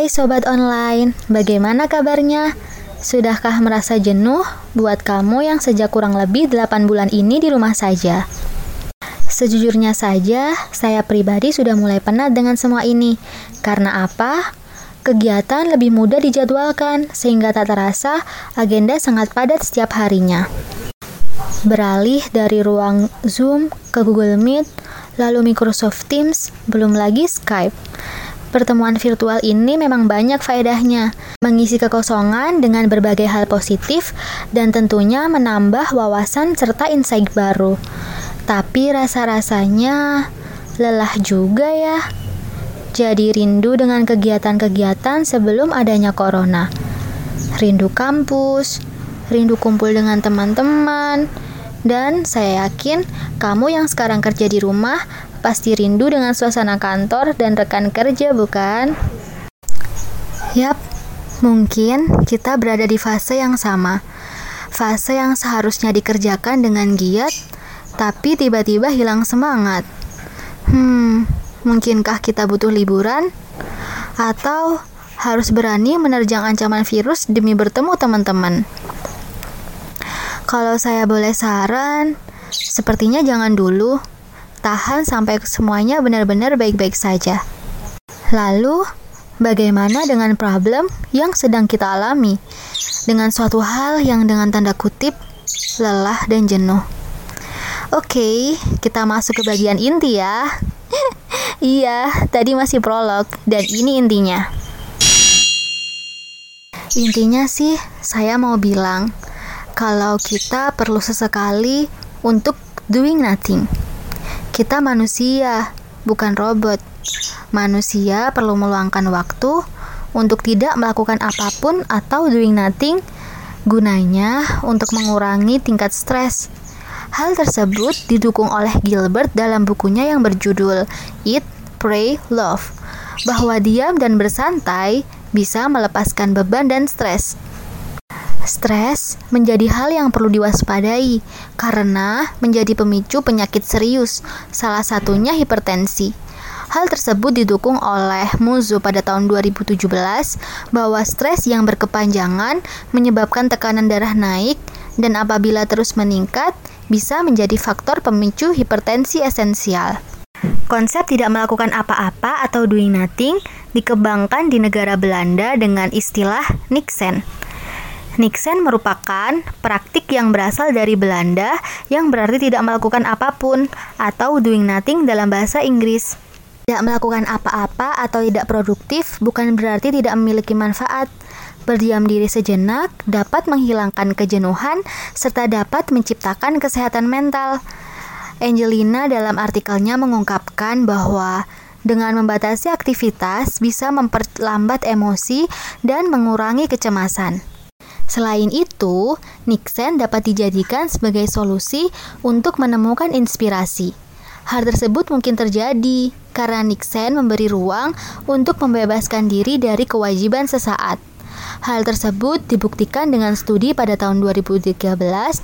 Hai sobat online, bagaimana kabarnya? Sudahkah merasa jenuh buat kamu yang sejak kurang lebih 8 bulan ini di rumah saja? Sejujurnya saja, saya pribadi sudah mulai penat dengan semua ini. Karena apa? Kegiatan lebih mudah dijadwalkan, sehingga tak terasa agenda sangat padat setiap harinya. Beralih dari ruang Zoom ke Google Meet, lalu Microsoft Teams, belum lagi Skype. Pertemuan virtual ini memang banyak faedahnya, mengisi kekosongan dengan berbagai hal positif dan tentunya menambah wawasan serta insight baru. Tapi rasa-rasanya lelah juga ya. Jadi rindu dengan kegiatan-kegiatan sebelum adanya corona. Rindu kampus, rindu kumpul dengan teman-teman, dan saya yakin kamu yang sekarang kerja di rumah Pasti rindu dengan suasana kantor dan rekan kerja, bukan? Yap, mungkin kita berada di fase yang sama. Fase yang seharusnya dikerjakan dengan giat, tapi tiba-tiba hilang semangat. Hmm, mungkinkah kita butuh liburan? Atau harus berani menerjang ancaman virus demi bertemu teman-teman? Kalau saya boleh saran, sepertinya jangan dulu tahan sampai semuanya benar-benar baik-baik saja. Lalu, bagaimana dengan problem yang sedang kita alami? Dengan suatu hal yang dengan tanda kutip lelah dan jenuh. Oke, kita masuk ke bagian inti ya. iya, tadi masih prolog dan ini intinya. Intinya sih, saya mau bilang kalau kita perlu sesekali untuk doing nothing kita manusia, bukan robot. Manusia perlu meluangkan waktu untuk tidak melakukan apa pun atau doing nothing, gunanya untuk mengurangi tingkat stres. Hal tersebut didukung oleh Gilbert dalam bukunya yang berjudul Eat, Pray, Love, bahwa diam dan bersantai bisa melepaskan beban dan stres. Stres menjadi hal yang perlu diwaspadai karena menjadi pemicu penyakit serius, salah satunya hipertensi. Hal tersebut didukung oleh Muzo pada tahun 2017 bahwa stres yang berkepanjangan menyebabkan tekanan darah naik dan apabila terus meningkat bisa menjadi faktor pemicu hipertensi esensial. Konsep tidak melakukan apa-apa atau doing nothing dikembangkan di negara Belanda dengan istilah Niksen. Nixon merupakan praktik yang berasal dari Belanda yang berarti tidak melakukan apa pun atau doing nothing dalam bahasa Inggris. Tidak melakukan apa-apa atau tidak produktif bukan berarti tidak memiliki manfaat. Berdiam diri sejenak dapat menghilangkan kejenuhan serta dapat menciptakan kesehatan mental. Angelina dalam artikelnya mengungkapkan bahwa dengan membatasi aktivitas bisa memperlambat emosi dan mengurangi kecemasan. Selain itu, Nixon dapat dijadikan sebagai solusi untuk menemukan inspirasi. Hal tersebut mungkin terjadi karena Nixon memberi ruang untuk membebaskan diri dari kewajiban sesaat. Hal tersebut dibuktikan dengan studi pada tahun 2013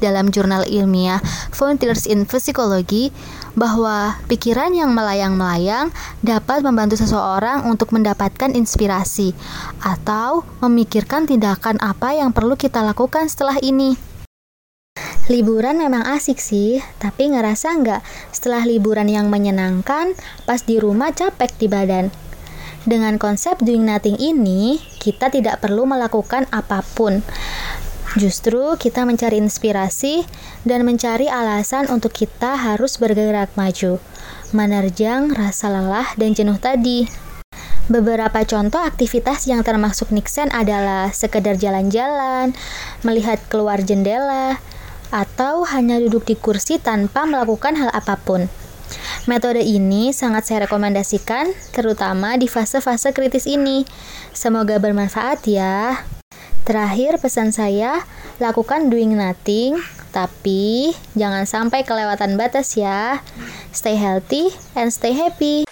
dalam jurnal ilmiah Frontiers in Physiology bahwa pikiran yang melayang-melayang dapat membantu seseorang untuk mendapatkan inspirasi atau memikirkan tindakan apa yang perlu kita lakukan setelah ini. Liburan memang asik sih, tapi ngerasa nggak setelah liburan yang menyenangkan, pas di rumah capek di badan. Dengan konsep doing nothing ini, kita tidak perlu melakukan apa pun. Justru kita mencari inspirasi dan mencari alasan untuk kita harus bergerak maju, menerjang rasa lelah dan jenuh tadi. Beberapa contoh aktivitas yang termasuk Nixon adalah sekedar jalan-jalan, melihat keluar jendela, atau hanya duduk di kursi tanpa melakukan hal apa pun. Metode ini sangat saya rekomendasikan, terutama di fase-fase kritis ini. Semoga bermanfaat ya. Terakhir pesan saya, lakukan doing nothing, tapi jangan sampai kelewatan batas ya. Stay healthy and stay happy.